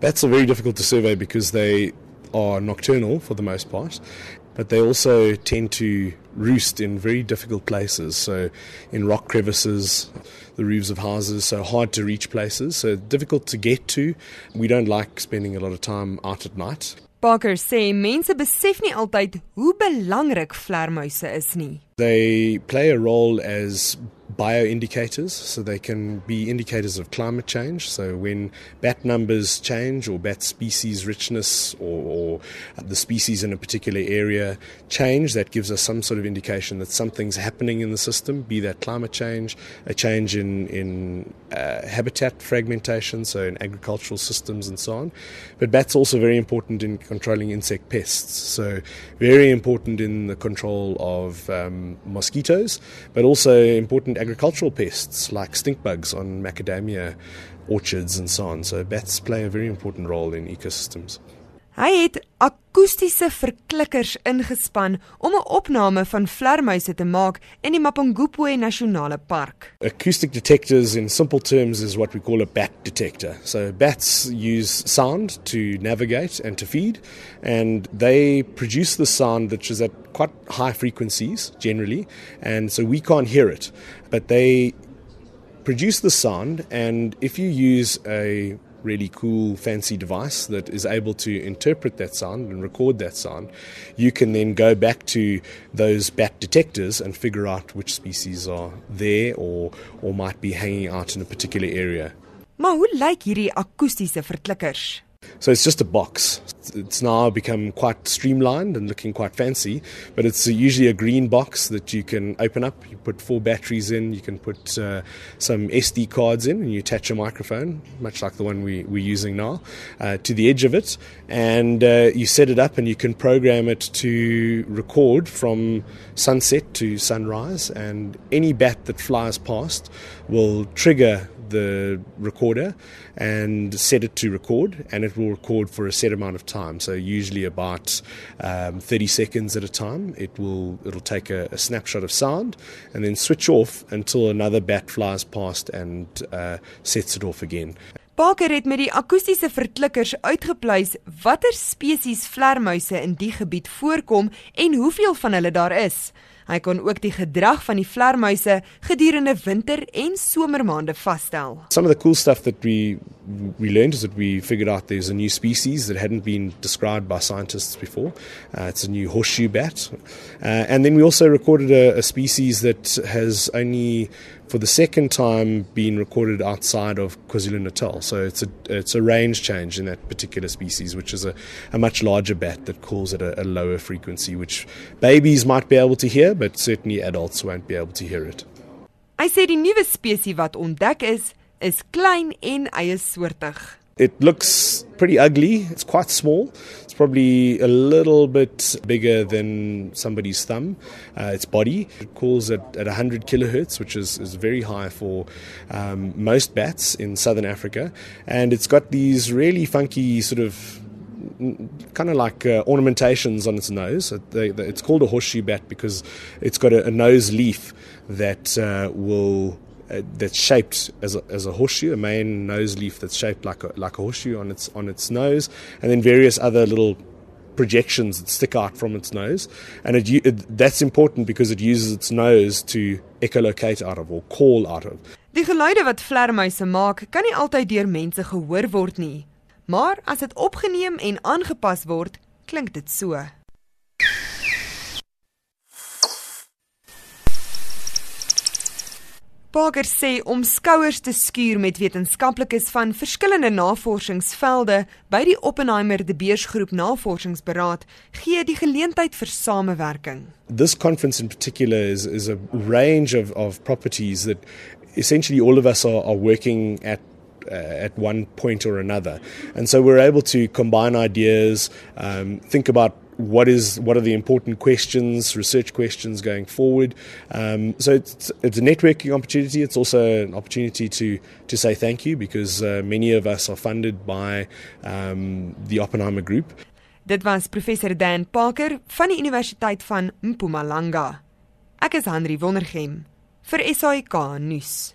Bats are very difficult to survey because they are nocturnal for the most part, but they also tend to roost in very difficult places. So, in rock crevices, the roofs of houses, so hard to reach places, so difficult to get to. We don't like spending a lot of time out at night. Parker sê mense besef nie altyd hoe belangrik vlermuise is nie. They play a role as bioindicators, so they can be indicators of climate change. So when bat numbers change or bat species richness or, or, the species in a particular area change, that gives us some sort of indication that something's happening in the system, be that climate change, a change in, in uh, habitat fragmentation, so in agricultural systems and so on. But bats also very important in controlling insect pests, so very important in the control of um, mosquitoes, but also important agricultural pests like stink bugs on macadamia orchards and so on. So bats play a very important role in ecosystems. Hy het akoestiese verklikkers ingespan om 'n opname van vlermuise te maak in die Mapungubwe Nasionale Park. Acoustic detectors in simple terms is what we call a bat detector. So bats use sound to navigate and to feed and they produce the sound which is at quite high frequencies generally and so we can't hear it but they produce the sound and if you use a really cool, fancy device that is able to interpret that sound and record that sound, you can then go back to those bat detectors and figure out which species are there or, or might be hanging out in a particular area. Maar hoe lyk hierdie akoestiese verklikkers? So it's just a box. It's now become quite streamlined and looking quite fancy, but it's usually a green box that you can open up. You put four batteries in, you can put uh, some SD cards in, and you attach a microphone, much like the one we, we're using now, uh, to the edge of it, and uh, you set it up and you can program it to record from sunset to sunrise, and any bat that flies past will trigger the recorder and set it to record, and it will record for a set amount of time. So usually about um, 30 seconds at a time. It will it'll take a, a, snapshot of sound and then switch off until another bat flies past and uh, sets it off again. Parker het met die akoestiese verklikkers uitgepleis watter spesies vlermuise in die gebied voorkom en hoeveel van hulle daar is. Hy kon ook die gedrag van die vlermuise gedurende winter en somermaande vasstel. Some of the cool stuff that we we learned is that we figured out there's a new species that hadn't been described by scientists before. Uh, it's a new horseshoe bat. Uh, and then we also recorded a, a species that has only for the second time been recorded outside of KwaZulu-Natal. So it's a it's a range change in that particular species, which is a, a much larger bat that calls at a, a lower frequency, which babies might be able to hear, but certainly adults won't be able to hear it. I sê die nuwe spesies wat ontdek is, is klein en eie soortig. It looks pretty ugly. It's quite small. It's probably a little bit bigger than somebody's thumb. Uh, its body it calls at, at 100 kilohertz, which is, is very high for um, most bats in southern Africa. And it's got these really funky sort of kind of like uh, ornamentations on its nose. It's called a horseshoe bat because it's got a, a nose leaf that uh, will uh, that's shaped as a, as a horseshoe, a main nose leaf that's shaped like a, like a horseshoe on its on its nose, and then various other little projections that stick out from its nose, and it, it, that's important because it uses its nose to echolocate out of or call out of. Die geluide wat vlermuise maak, kan nie altyd deur mense gehoor word nie, maar as dit opgeneem en aangepas word, klink dit so. Parker sê om skouers te skuur met wetenskaplikes van verskillende navorsingsvelde by die Oppenheimer de Beers groep navorsingsberaad gee die geleentheid vir samewerking. This conference in particular is is a range of of properties that essentially all of us are are working at at one point or another. And so we're able to combine ideas, um, think about what is what are the important questions, research questions going forward. Um, so it's, it's a networking opportunity. It's also an opportunity to to say thank you because uh, many of us are funded by um, the Oppenheimer Group. Dit was professor Dan Parker van die Universiteit van Mpumalanga. Ek is Henry Wondergem vir SAK nuus.